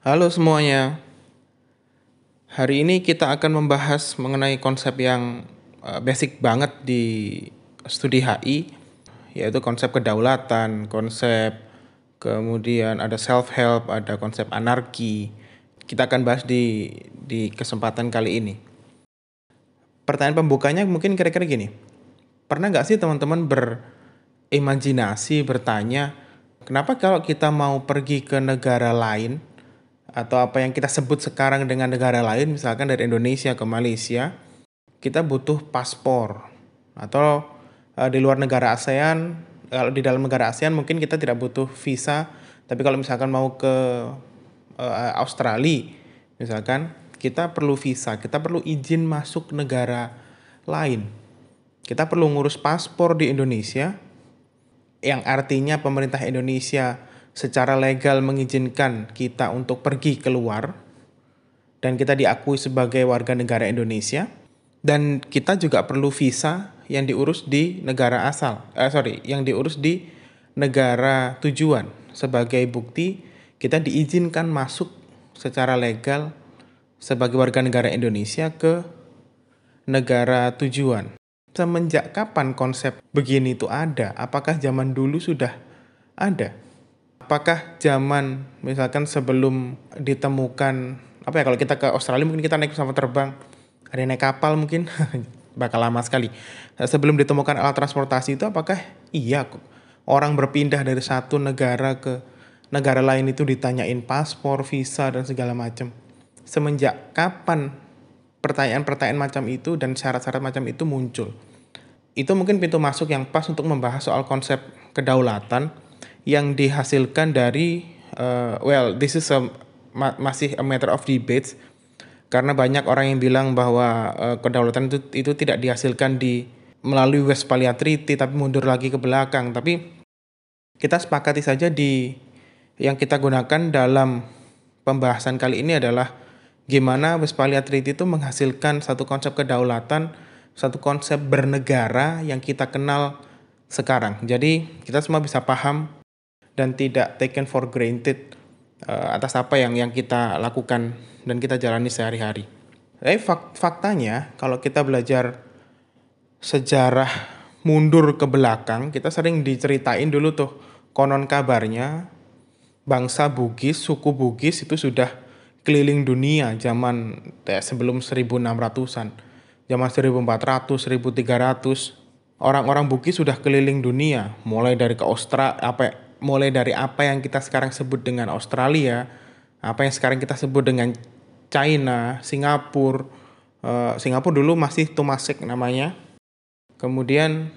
Halo semuanya. Hari ini kita akan membahas mengenai konsep yang uh, basic banget di studi HI, yaitu konsep kedaulatan, konsep kemudian ada self help, ada konsep anarki. Kita akan bahas di di kesempatan kali ini. Pertanyaan pembukanya mungkin kira-kira gini. Pernah nggak sih teman-teman berimajinasi, bertanya, kenapa kalau kita mau pergi ke negara lain, atau apa yang kita sebut sekarang dengan negara lain, misalkan dari Indonesia ke Malaysia, kita butuh paspor. Atau uh, di luar negara ASEAN, kalau di dalam negara ASEAN mungkin kita tidak butuh visa, tapi kalau misalkan mau ke uh, Australia, misalkan kita perlu visa, kita perlu izin masuk negara lain. Kita perlu ngurus paspor di Indonesia, yang artinya pemerintah Indonesia secara legal mengizinkan kita untuk pergi keluar dan kita diakui sebagai warga negara Indonesia dan kita juga perlu visa yang diurus di negara asal eh, sorry yang diurus di negara tujuan sebagai bukti kita diizinkan masuk secara legal sebagai warga negara Indonesia ke negara tujuan. Semenjak kapan konsep begini itu ada? Apakah zaman dulu sudah ada? Apakah zaman misalkan sebelum ditemukan apa ya kalau kita ke Australia mungkin kita naik pesawat terbang. Ada naik kapal mungkin bakal lama sekali. Sebelum ditemukan alat transportasi itu apakah iya orang berpindah dari satu negara ke negara lain itu ditanyain paspor visa dan segala macam. Semenjak kapan pertanyaan-pertanyaan macam itu dan syarat-syarat macam itu muncul? Itu mungkin pintu masuk yang pas untuk membahas soal konsep kedaulatan yang dihasilkan dari uh, well this is a ma masih a matter of debates karena banyak orang yang bilang bahwa uh, kedaulatan itu itu tidak dihasilkan di melalui Westphalia Treaty tapi mundur lagi ke belakang tapi kita sepakati saja di yang kita gunakan dalam pembahasan kali ini adalah gimana Westphalia Treaty itu menghasilkan satu konsep kedaulatan, satu konsep bernegara yang kita kenal sekarang. Jadi kita semua bisa paham dan tidak taken for granted uh, atas apa yang yang kita lakukan dan kita jalani sehari-hari. Eh fak faktanya kalau kita belajar sejarah mundur ke belakang, kita sering diceritain dulu tuh konon kabarnya bangsa Bugis, suku Bugis itu sudah keliling dunia zaman eh, sebelum 1600-an. Zaman 1400, 1300 orang-orang Bugis sudah keliling dunia, mulai dari ke Australia apa mulai dari apa yang kita sekarang sebut dengan Australia, apa yang sekarang kita sebut dengan China, Singapura. Uh, Singapura dulu masih Tumasek namanya. Kemudian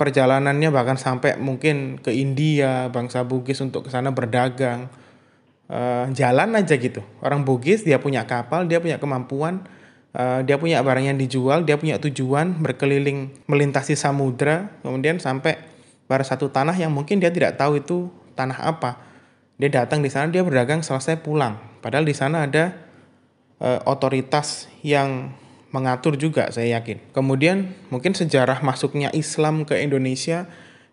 perjalanannya bahkan sampai mungkin ke India, bangsa Bugis untuk ke sana berdagang. Uh, jalan aja gitu. Orang Bugis dia punya kapal, dia punya kemampuan, uh, dia punya barang yang dijual, dia punya tujuan berkeliling melintasi samudra, kemudian sampai pada satu tanah yang mungkin dia tidak tahu itu tanah apa. Dia datang di sana, dia berdagang selesai pulang. Padahal di sana ada e, otoritas yang mengatur juga, saya yakin. Kemudian mungkin sejarah masuknya Islam ke Indonesia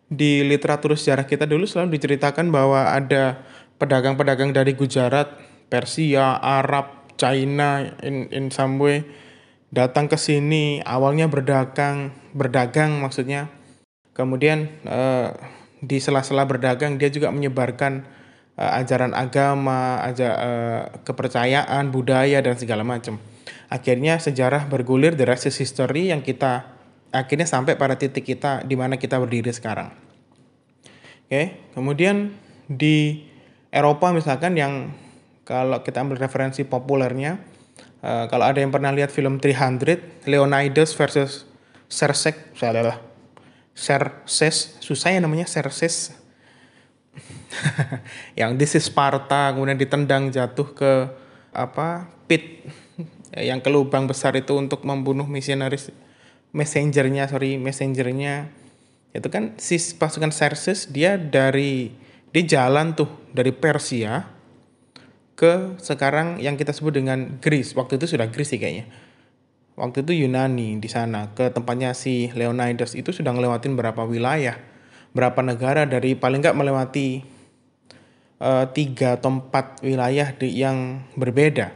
di literatur sejarah kita dulu selalu diceritakan bahwa ada pedagang-pedagang dari Gujarat, Persia, Arab, China in in some way datang ke sini awalnya berdagang, berdagang maksudnya Kemudian uh, di sela-sela berdagang dia juga menyebarkan uh, ajaran agama, aja uh, kepercayaan, budaya dan segala macam. Akhirnya sejarah bergulir the is history yang kita akhirnya sampai pada titik kita di mana kita berdiri sekarang. Oke, okay. kemudian di Eropa misalkan yang kalau kita ambil referensi populernya, uh, kalau ada yang pernah lihat film 300, Leonidas versus Cersei, saya Serses, susah ya namanya Serses. yang is Sparta kemudian ditendang jatuh ke apa pit. Yang ke lubang besar itu untuk membunuh misionaris messengernya sorry messengernya. Itu kan si pasukan Serses dia dari dia jalan tuh dari Persia ke sekarang yang kita sebut dengan Greece. Waktu itu sudah Greece sih kayaknya waktu itu Yunani di sana ke tempatnya si Leonidas itu sudah ngelewatin berapa wilayah berapa negara dari paling nggak melewati uh, tiga atau empat wilayah di, yang berbeda.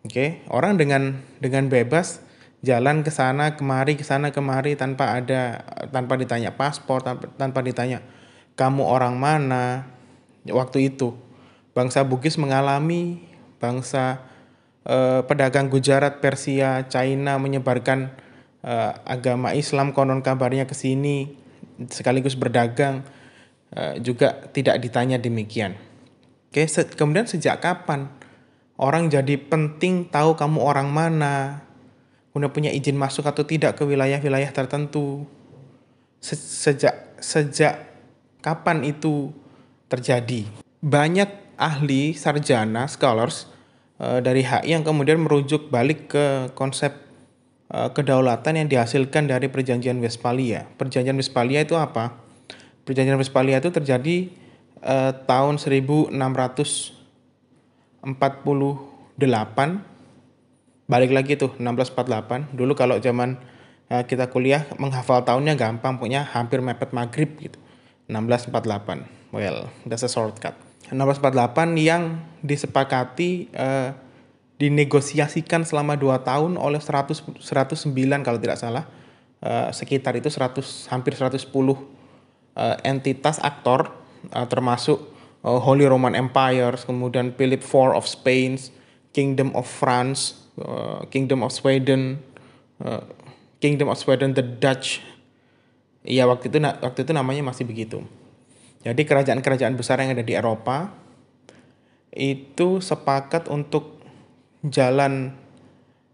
Oke, okay? orang dengan dengan bebas jalan ke sana kemari ke sana kemari tanpa ada tanpa ditanya paspor tanpa, tanpa ditanya kamu orang mana waktu itu bangsa Bugis mengalami bangsa eh, pedagang Gujarat Persia China menyebarkan eh, agama Islam konon kabarnya ke sini sekaligus berdagang eh, juga tidak ditanya demikian oke se kemudian sejak kapan orang jadi penting tahu kamu orang mana udah punya izin masuk atau tidak ke wilayah-wilayah tertentu. Se sejak sejak kapan itu terjadi? Banyak ahli sarjana scholars dari HI yang kemudian merujuk balik ke konsep uh, kedaulatan yang dihasilkan dari Perjanjian Westphalia. Perjanjian Westphalia itu apa? Perjanjian Westphalia itu terjadi uh, tahun 1648 balik lagi tuh 1648 dulu kalau zaman kita kuliah menghafal tahunnya gampang punya hampir mepet maghrib gitu. 1648 well that's a shortcut 1648 yang disepakati uh, dinegosiasikan selama 2 tahun oleh 100 109 kalau tidak salah uh, sekitar itu 100 hampir 110 uh, entitas aktor uh, termasuk uh, Holy Roman Empire kemudian Philip IV of Spain Kingdom of France Uh, Kingdom of Sweden, uh, Kingdom of Sweden, the Dutch. Iya waktu itu waktu itu namanya masih begitu. Jadi kerajaan-kerajaan besar yang ada di Eropa itu sepakat untuk jalan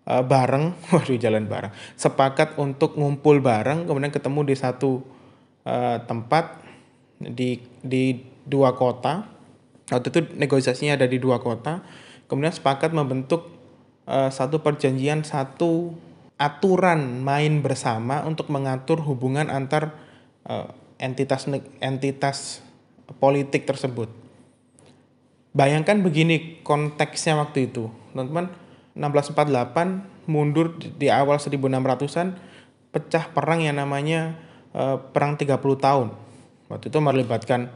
uh, bareng, waduh jalan bareng, sepakat untuk ngumpul bareng, kemudian ketemu di satu uh, tempat di di dua kota. Waktu itu negosiasinya ada di dua kota, kemudian sepakat membentuk uh, satu perjanjian satu aturan main bersama untuk mengatur hubungan antar entitas entitas politik tersebut. Bayangkan begini konteksnya waktu itu, teman-teman. 1648 mundur di awal 1600-an pecah perang yang namanya uh, perang 30 tahun. Waktu itu melibatkan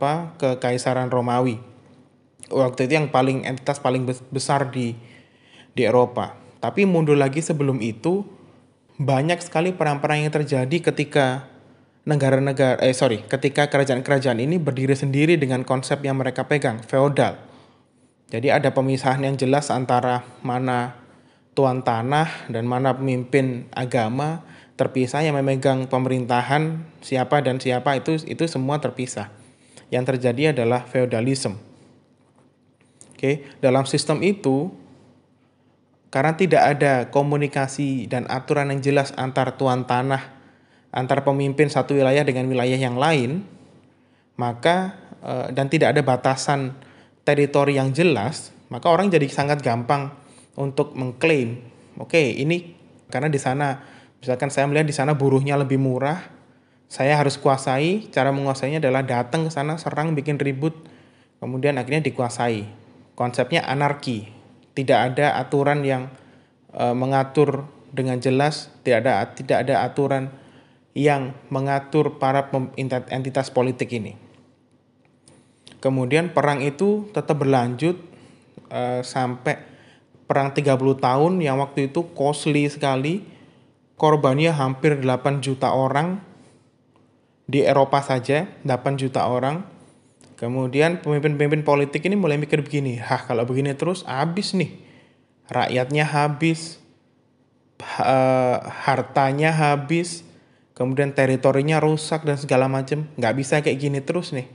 apa kekaisaran Romawi. Waktu itu yang paling entitas paling besar di di Eropa. Tapi mundur lagi sebelum itu banyak sekali perang-perang yang terjadi ketika negara-negara eh sorry ketika kerajaan-kerajaan ini berdiri sendiri dengan konsep yang mereka pegang feodal. Jadi ada pemisahan yang jelas antara mana tuan tanah dan mana pemimpin agama terpisah yang memegang pemerintahan siapa dan siapa itu itu semua terpisah. Yang terjadi adalah feodalisme. Oke, dalam sistem itu karena tidak ada komunikasi dan aturan yang jelas antar tuan tanah, antar pemimpin satu wilayah dengan wilayah yang lain, maka eh, dan tidak ada batasan teritori yang jelas, maka orang jadi sangat gampang untuk mengklaim, oke okay, ini karena di sana misalkan saya melihat di sana buruhnya lebih murah, saya harus kuasai, cara menguasainya adalah datang ke sana, serang, bikin ribut, kemudian akhirnya dikuasai. Konsepnya anarki, tidak ada aturan yang uh, mengatur dengan jelas, tidak ada tidak ada aturan yang mengatur para entitas politik ini. Kemudian perang itu tetap berlanjut uh, sampai perang 30 tahun yang waktu itu costly sekali. Korbannya hampir 8 juta orang di Eropa saja, 8 juta orang Kemudian pemimpin-pemimpin politik ini mulai mikir begini, hah kalau begini terus habis nih. Rakyatnya habis, hartanya habis, kemudian teritorinya rusak dan segala macam. Nggak bisa kayak gini terus nih.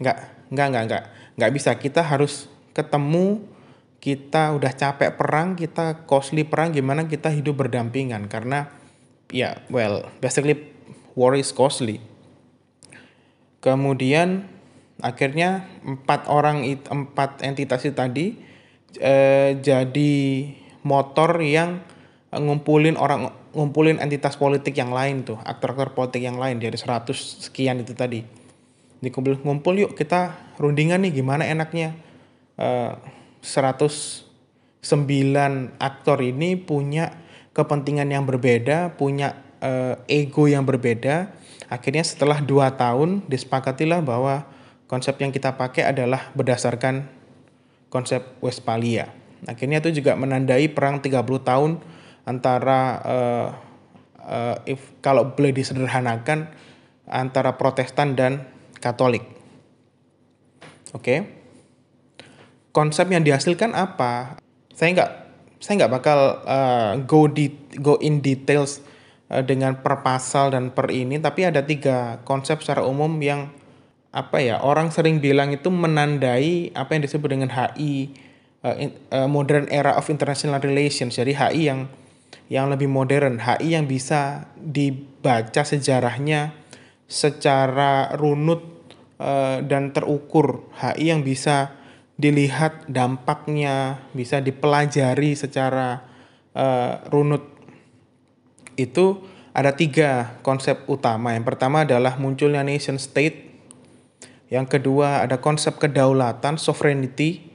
Nggak, nggak, nggak, nggak. Nggak bisa, kita harus ketemu, kita udah capek perang, kita costly perang, gimana kita hidup berdampingan. Karena, ya, well, basically war is costly. Kemudian akhirnya empat orang empat entitas itu tadi eh, jadi motor yang ngumpulin orang ngumpulin entitas politik yang lain tuh aktor-aktor politik yang lain dari 100 sekian itu tadi. Dikumpul ngumpul yuk kita rundingan nih gimana enaknya? Eh, 109 aktor ini punya kepentingan yang berbeda punya eh, ego yang berbeda. Akhirnya setelah dua tahun disepakatilah bahwa konsep yang kita pakai adalah berdasarkan konsep Westphalia. Akhirnya itu juga menandai perang 30 tahun antara uh, uh, if kalau boleh disederhanakan antara Protestan dan Katolik. Oke. Okay? Konsep yang dihasilkan apa? Saya nggak saya nggak bakal uh, go di go in details uh, dengan per pasal dan per ini, tapi ada tiga konsep secara umum yang apa ya orang sering bilang itu menandai apa yang disebut dengan HI uh, in, uh, modern era of international relations jadi HI yang yang lebih modern HI yang bisa dibaca sejarahnya secara runut uh, dan terukur. HI yang bisa dilihat dampaknya bisa dipelajari secara uh, runut. Itu ada tiga konsep utama. Yang pertama adalah munculnya nation state. Yang kedua ada konsep kedaulatan, sovereignty.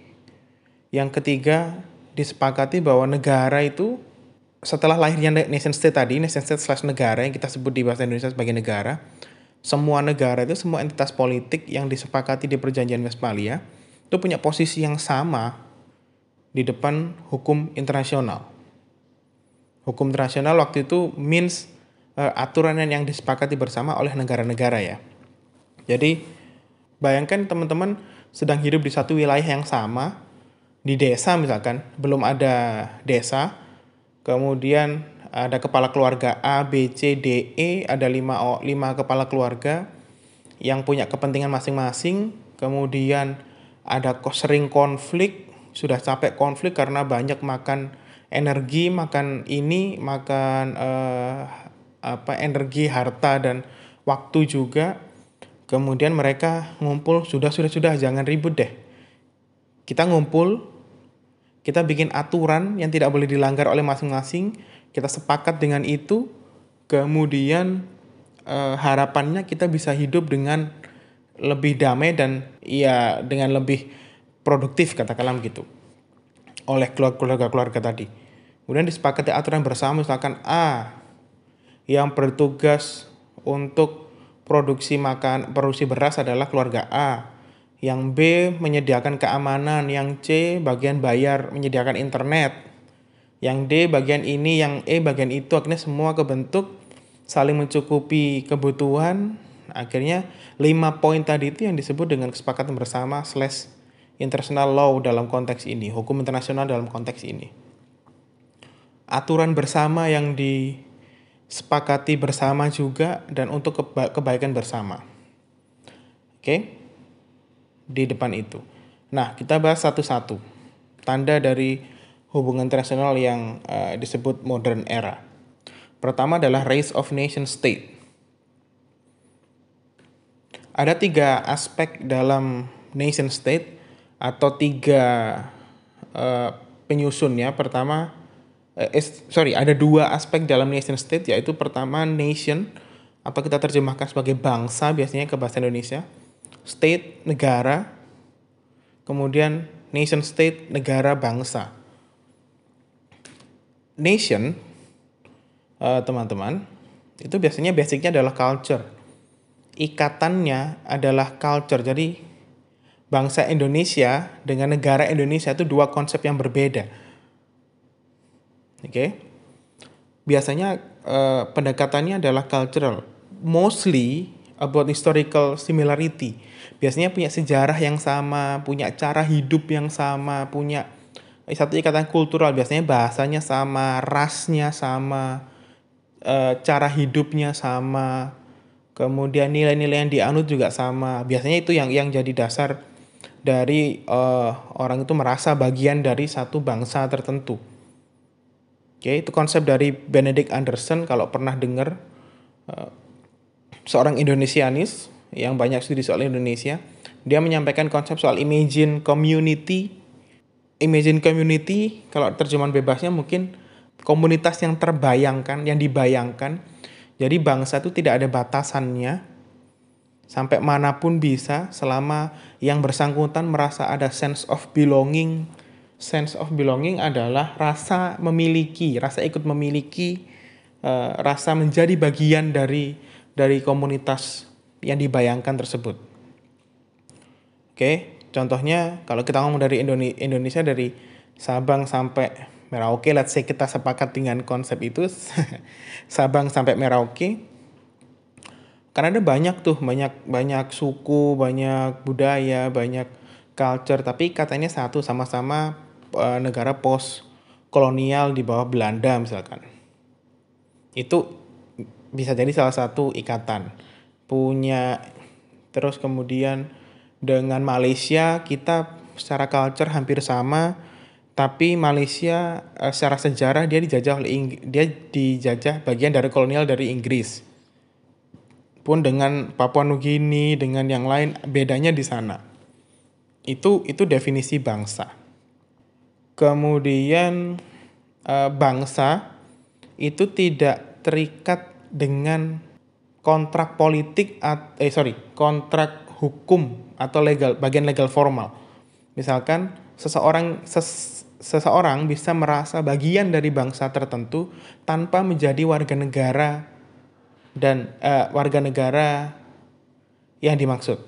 Yang ketiga disepakati bahwa negara itu setelah lahirnya nation state tadi, nation state slash negara yang kita sebut di bahasa Indonesia sebagai negara, semua negara itu semua entitas politik yang disepakati di perjanjian Westphalia itu punya posisi yang sama di depan hukum internasional. Hukum internasional waktu itu means uh, aturan yang disepakati bersama oleh negara-negara ya. Jadi Bayangkan teman-teman sedang hidup di satu wilayah yang sama, di desa misalkan, belum ada desa, kemudian ada kepala keluarga A, B, C, D, E, ada lima, lima kepala keluarga yang punya kepentingan masing-masing, kemudian ada sering konflik, sudah capek konflik karena banyak makan energi, makan ini, makan uh, apa energi, harta dan waktu juga Kemudian mereka ngumpul, sudah, sudah, sudah, jangan ribut deh. Kita ngumpul, kita bikin aturan yang tidak boleh dilanggar oleh masing-masing, kita sepakat dengan itu, kemudian eh, harapannya kita bisa hidup dengan lebih damai dan ya dengan lebih produktif katakanlah begitu oleh keluarga-keluarga tadi. Kemudian disepakati aturan bersama misalkan A yang bertugas untuk produksi makan produksi beras adalah keluarga A. Yang B menyediakan keamanan, yang C bagian bayar menyediakan internet. Yang D bagian ini, yang E bagian itu akhirnya semua kebentuk saling mencukupi kebutuhan. Akhirnya lima poin tadi itu yang disebut dengan kesepakatan bersama slash international law dalam konteks ini, hukum internasional dalam konteks ini. Aturan bersama yang di sepakati bersama juga dan untuk keba kebaikan bersama. Oke? Di depan itu. Nah, kita bahas satu-satu. Tanda dari hubungan internasional yang uh, disebut modern era. Pertama adalah race of nation state. Ada tiga aspek dalam nation state atau tiga uh, penyusunnya. Pertama, eh, sorry ada dua aspek dalam nation state yaitu pertama nation atau kita terjemahkan sebagai bangsa biasanya ke bahasa Indonesia state negara kemudian nation state negara bangsa nation eh, teman-teman itu biasanya basicnya adalah culture ikatannya adalah culture jadi bangsa Indonesia dengan negara Indonesia itu dua konsep yang berbeda Oke. Okay? Biasanya uh, pendekatannya adalah cultural, mostly about historical similarity. Biasanya punya sejarah yang sama, punya cara hidup yang sama, punya satu ikatan kultural. Biasanya bahasanya sama, rasnya sama, uh, cara hidupnya sama, kemudian nilai-nilai yang dianut juga sama. Biasanya itu yang yang jadi dasar dari uh, orang itu merasa bagian dari satu bangsa tertentu. Oke, itu konsep dari Benedict Anderson kalau pernah dengar uh, seorang Indonesianis yang banyak studi soal Indonesia, dia menyampaikan konsep soal imagine community. Imagine community kalau terjemahan bebasnya mungkin komunitas yang terbayangkan, yang dibayangkan. Jadi bangsa itu tidak ada batasannya. Sampai mana pun bisa selama yang bersangkutan merasa ada sense of belonging, sense of belonging adalah rasa memiliki, rasa ikut memiliki, uh, rasa menjadi bagian dari dari komunitas yang dibayangkan tersebut. Oke, contohnya kalau kita ngomong dari Indonesia dari Sabang sampai Merauke, let's say kita sepakat dengan konsep itu Sabang sampai Merauke. Karena ada banyak tuh, banyak banyak suku, banyak budaya, banyak culture, tapi katanya satu sama-sama uh, negara post kolonial di bawah Belanda misalkan. Itu bisa jadi salah satu ikatan. Punya. Terus kemudian dengan Malaysia kita secara culture hampir sama tapi Malaysia uh, secara sejarah dia dijajah oleh Ing dia dijajah bagian dari kolonial dari Inggris. Pun dengan Papua Nugini dengan yang lain bedanya di sana. Itu itu definisi bangsa. Kemudian uh, bangsa itu tidak terikat dengan kontrak politik eh sorry kontrak hukum atau legal bagian legal formal. Misalkan seseorang ses, seseorang bisa merasa bagian dari bangsa tertentu tanpa menjadi warga negara dan uh, warga negara yang dimaksud.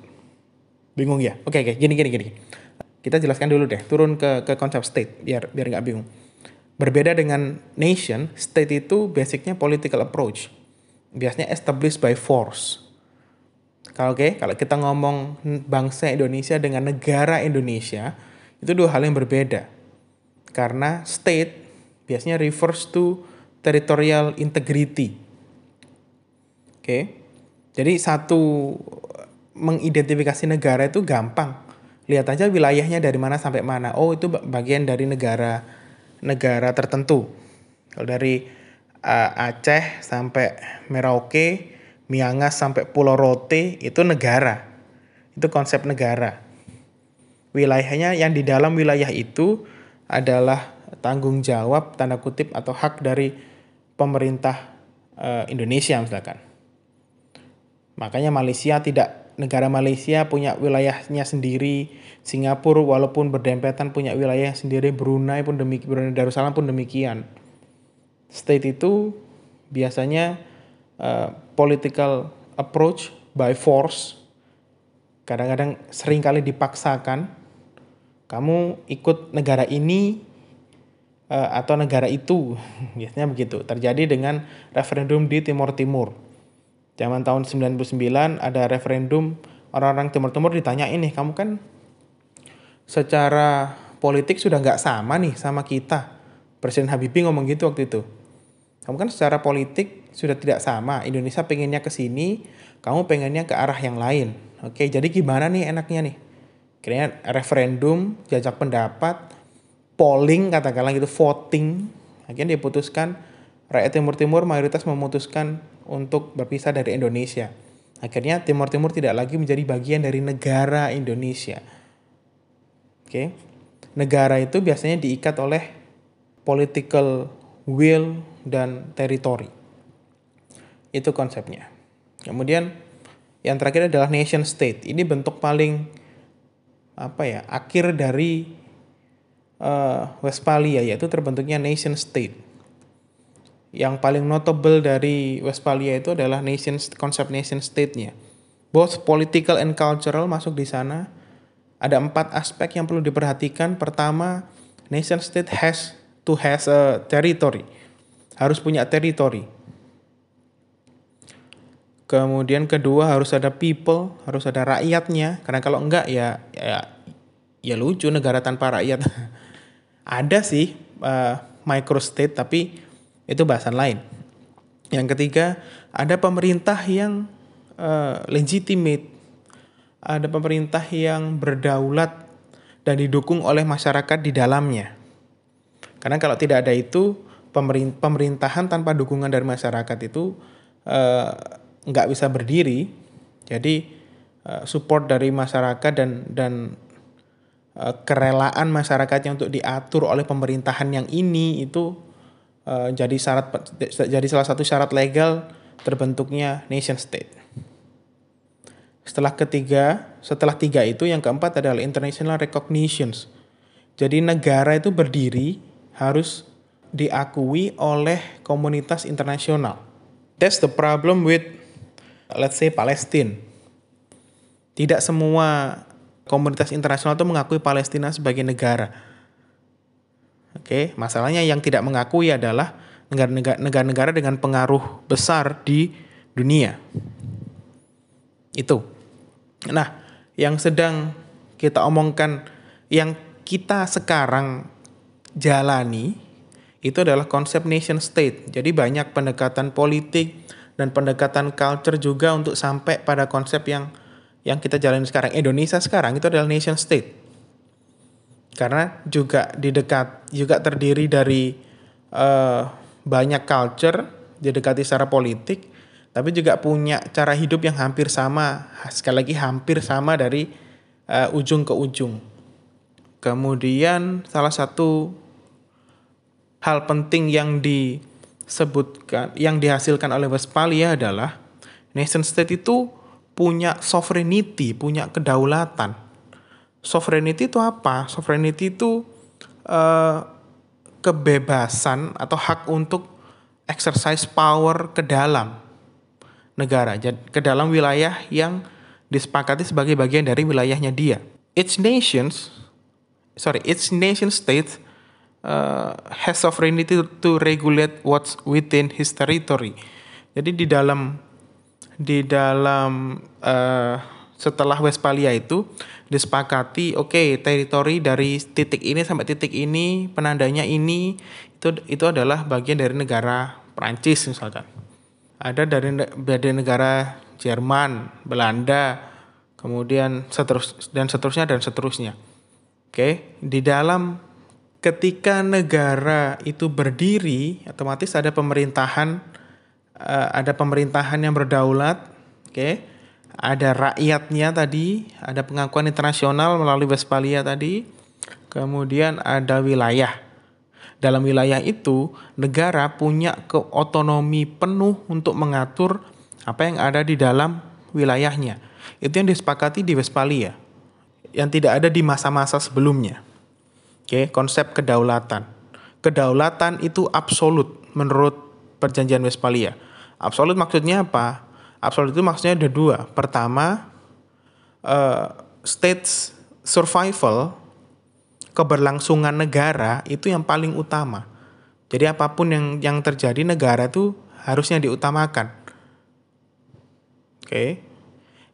Bingung ya? Oke oke, gini gini gini. Kita jelaskan dulu deh, turun ke ke konsep state biar biar nggak bingung. Berbeda dengan nation, state itu basicnya political approach. Biasanya established by force kalau oke, okay, kalau kita ngomong bangsa Indonesia dengan negara Indonesia, itu dua hal yang berbeda. Karena state biasanya refers to territorial integrity. Oke. Okay? Jadi satu mengidentifikasi negara itu gampang. Lihat aja wilayahnya dari mana sampai mana. Oh, itu bagian dari negara negara tertentu. Kalau dari uh, Aceh sampai Merauke Miangas sampai Pulau Rote itu negara. Itu konsep negara. Wilayahnya yang di dalam wilayah itu adalah tanggung jawab tanda kutip atau hak dari pemerintah uh, Indonesia misalkan. Makanya Malaysia tidak negara Malaysia punya wilayahnya sendiri, Singapura walaupun berdempetan punya wilayah sendiri, Brunei pun demikian, Brunei Darussalam pun demikian. State itu biasanya uh, political approach by force. Kadang-kadang sering kali dipaksakan kamu ikut negara ini uh, atau negara itu. Biasanya begitu. Terjadi dengan referendum di Timur Timur. Zaman tahun 99 ada referendum orang-orang Timur Timur ditanya ini kamu kan secara politik sudah nggak sama nih sama kita. Presiden Habibie ngomong gitu waktu itu kamu kan secara politik sudah tidak sama. Indonesia pengennya ke sini, kamu pengennya ke arah yang lain. Oke, jadi gimana nih enaknya nih? Kira referendum, jajak pendapat, polling katakanlah gitu, voting. Akhirnya diputuskan rakyat Timur Timur mayoritas memutuskan untuk berpisah dari Indonesia. Akhirnya Timur Timur tidak lagi menjadi bagian dari negara Indonesia. Oke. Negara itu biasanya diikat oleh political will dan teritori. Itu konsepnya. Kemudian yang terakhir adalah nation state. Ini bentuk paling apa ya akhir dari uh, Westphalia yaitu terbentuknya nation state. Yang paling notable dari Westphalia itu adalah nation konsep nation state-nya. Both political and cultural masuk di sana. Ada empat aspek yang perlu diperhatikan. Pertama, nation state has to has a territory. Harus punya teritori Kemudian kedua harus ada people, harus ada rakyatnya. Karena kalau enggak ya ya, ya lucu negara tanpa rakyat. ada sih uh, microstate tapi itu bahasan lain. Yang ketiga ada pemerintah yang uh, legitimate, ada pemerintah yang berdaulat dan didukung oleh masyarakat di dalamnya. Karena kalau tidak ada itu pemerintahan tanpa dukungan dari masyarakat itu uh, nggak bisa berdiri jadi uh, support dari masyarakat dan dan uh, kerelaan masyarakatnya untuk diatur oleh pemerintahan yang ini itu uh, jadi syarat jadi salah satu syarat legal terbentuknya nation state. Setelah ketiga, setelah tiga itu yang keempat adalah international recognitions. Jadi negara itu berdiri harus diakui oleh komunitas internasional. That's the problem with let's say Palestine. Tidak semua komunitas internasional itu mengakui Palestina sebagai negara. Oke, masalahnya yang tidak mengakui adalah negara-negara dengan pengaruh besar di dunia. Itu. Nah, yang sedang kita omongkan yang kita sekarang jalani itu adalah konsep nation state. Jadi banyak pendekatan politik dan pendekatan culture juga untuk sampai pada konsep yang yang kita jalani sekarang. Indonesia sekarang itu adalah nation state. Karena juga di dekat juga terdiri dari uh, banyak culture, didekati secara politik, tapi juga punya cara hidup yang hampir sama, sekali lagi hampir sama dari uh, ujung ke ujung. Kemudian salah satu hal penting yang disebutkan, yang dihasilkan oleh Westphalia adalah nation state itu punya sovereignty, punya kedaulatan. Sovereignty itu apa? Sovereignty itu uh, kebebasan atau hak untuk exercise power ke dalam negara, ke dalam wilayah yang disepakati sebagai bagian dari wilayahnya dia. Each nations sorry, each nation state uh, has sovereignty to, to regulate what's within his territory. Jadi di dalam di dalam uh, setelah Westphalia itu disepakati oke okay, teritori dari titik ini sampai titik ini penandanya ini itu itu adalah bagian dari negara Prancis misalkan. Ada dari dari negara Jerman, Belanda, kemudian seterus dan seterusnya dan seterusnya. Oke, di dalam ketika negara itu berdiri, otomatis ada pemerintahan, uh, ada pemerintahan yang berdaulat, oke, ada rakyatnya tadi, ada pengakuan internasional melalui Westphalia tadi, kemudian ada wilayah. Dalam wilayah itu, negara punya keotonomi penuh untuk mengatur apa yang ada di dalam wilayahnya. Itu yang disepakati di Westphalia yang tidak ada di masa-masa sebelumnya. Oke, konsep kedaulatan. Kedaulatan itu absolut menurut perjanjian Westphalia. Absolut maksudnya apa? Absolut itu maksudnya ada dua. Pertama, uh, states survival, keberlangsungan negara itu yang paling utama. Jadi apa pun yang yang terjadi negara itu harusnya diutamakan. Oke.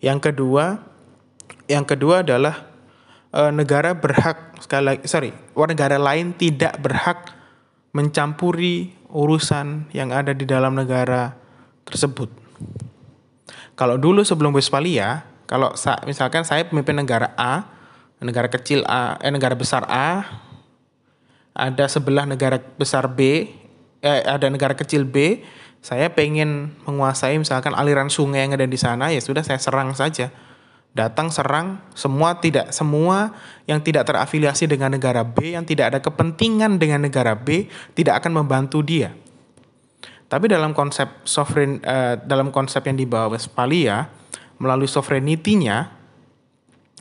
Yang kedua, yang kedua adalah e, negara berhak sekali lagi sorry, negara lain tidak berhak mencampuri urusan yang ada di dalam negara tersebut. Kalau dulu sebelum Westphalia, kalau sa misalkan saya pemimpin negara A, negara kecil A, eh negara besar A, ada sebelah negara besar B, eh, ada negara kecil B, saya pengen menguasai misalkan aliran sungai yang ada di sana, ya sudah saya serang saja datang serang semua tidak semua yang tidak terafiliasi dengan negara B yang tidak ada kepentingan dengan negara B tidak akan membantu dia. Tapi dalam konsep sovereign uh, dalam konsep yang dibawa Westphalia melalui sovereignty-nya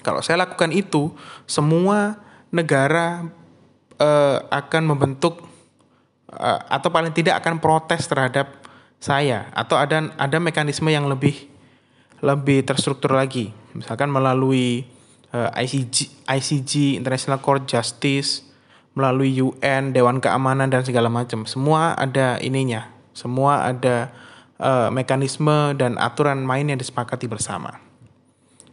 kalau saya lakukan itu semua negara uh, akan membentuk uh, atau paling tidak akan protes terhadap saya atau ada ada mekanisme yang lebih lebih terstruktur lagi misalkan melalui uh, eh, ICG, ICG International Court Justice, melalui UN, Dewan Keamanan dan segala macam. Semua ada ininya, semua ada uh, mekanisme dan aturan main yang disepakati bersama.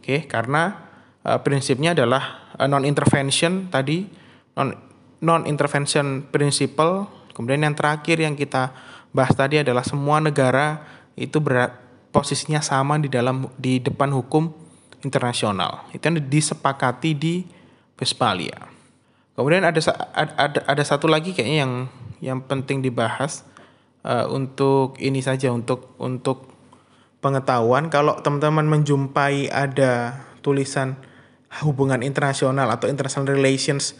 Oke, okay, karena uh, prinsipnya adalah uh, non intervention tadi, non non intervention principle. Kemudian yang terakhir yang kita bahas tadi adalah semua negara itu berat, posisinya sama di dalam di depan hukum internasional. Itu yang disepakati di Westphalia. Kemudian ada ada ada satu lagi kayaknya yang yang penting dibahas uh, untuk ini saja untuk untuk pengetahuan kalau teman-teman menjumpai ada tulisan hubungan internasional atau international relations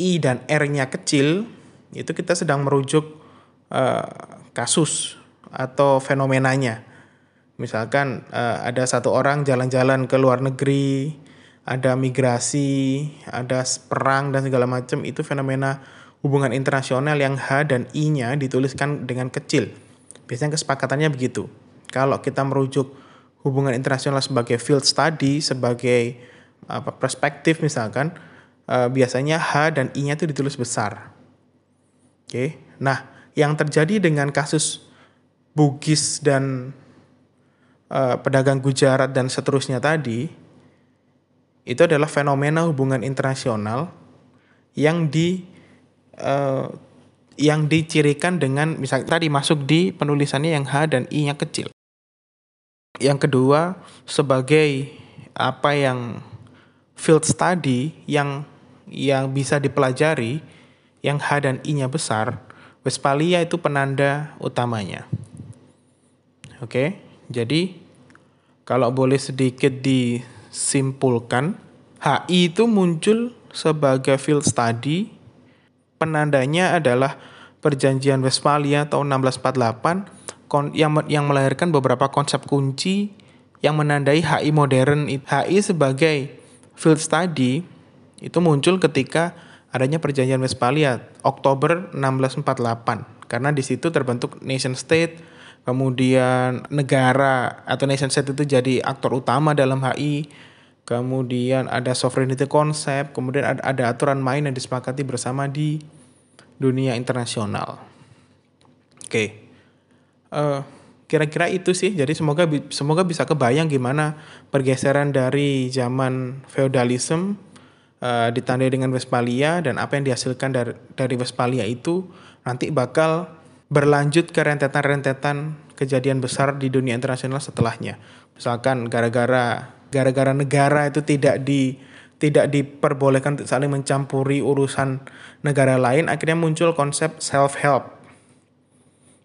I dan R-nya kecil itu kita sedang merujuk uh, kasus atau fenomenanya Misalkan uh, ada satu orang jalan-jalan ke luar negeri, ada migrasi, ada perang dan segala macam itu fenomena hubungan internasional yang H dan I-nya dituliskan dengan kecil. Biasanya kesepakatannya begitu. Kalau kita merujuk hubungan internasional sebagai field study, sebagai apa perspektif misalkan uh, biasanya H dan I-nya itu ditulis besar. Oke. Okay? Nah, yang terjadi dengan kasus Bugis dan uh, pedagang Gujarat dan seterusnya tadi itu adalah fenomena hubungan internasional yang di uh, yang dicirikan dengan misalnya tadi masuk di penulisannya yang H dan I-nya kecil. Yang kedua, sebagai apa yang field study yang yang bisa dipelajari yang H dan I-nya besar, Westphalia itu penanda utamanya. Oke, jadi kalau boleh sedikit disimpulkan, HI itu muncul sebagai field study. Penandanya adalah Perjanjian Westphalia tahun 1648 yang melahirkan beberapa konsep kunci yang menandai HI modern. HI sebagai field study itu muncul ketika adanya perjanjian Westphalia Oktober 1648 karena di situ terbentuk nation state kemudian negara atau nation state itu jadi aktor utama dalam HI kemudian ada sovereignty konsep kemudian ada, ada aturan main yang disepakati bersama di dunia internasional. Oke. Okay. uh, eh, kira-kira itu sih. Jadi semoga semoga bisa kebayang gimana pergeseran dari zaman feudalism uh, ditandai dengan Westphalia dan apa yang dihasilkan dari dari Westphalia itu nanti bakal berlanjut ke rentetan-rentetan kejadian besar di dunia internasional setelahnya misalkan gara-gara gara-gara negara itu tidak di tidak diperbolehkan untuk saling mencampuri urusan negara lain akhirnya muncul konsep self help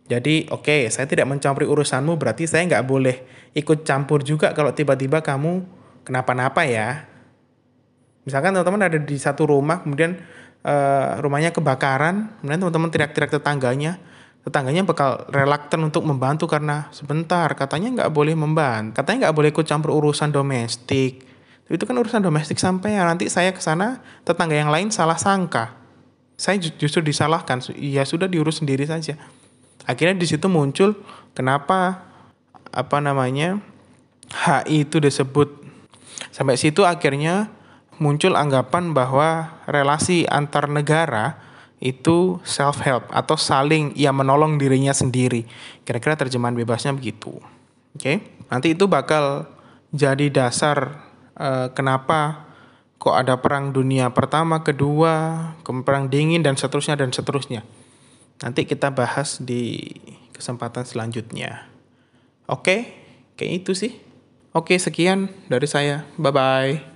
jadi oke, okay, saya tidak mencampuri urusanmu, berarti saya nggak boleh ikut campur juga kalau tiba-tiba kamu kenapa-napa ya. Misalkan teman-teman ada di satu rumah, kemudian uh, rumahnya kebakaran, kemudian teman-teman teriak-teriak tetangganya, tetangganya bakal relaktan untuk membantu karena sebentar katanya nggak boleh membantu, katanya nggak boleh ikut campur urusan domestik. Itu kan urusan domestik sampai ya nanti saya ke sana tetangga yang lain salah sangka. Saya justru disalahkan, ya sudah diurus sendiri saja akhirnya di situ muncul kenapa apa namanya HI itu disebut sampai situ akhirnya muncul anggapan bahwa relasi antar negara itu self help atau saling ia menolong dirinya sendiri. Kira-kira terjemahan bebasnya begitu. Oke, okay? nanti itu bakal jadi dasar uh, kenapa kok ada perang dunia pertama, kedua, perang dingin dan seterusnya dan seterusnya. Nanti kita bahas di kesempatan selanjutnya. Oke, kayak itu sih. Oke, sekian dari saya. Bye bye.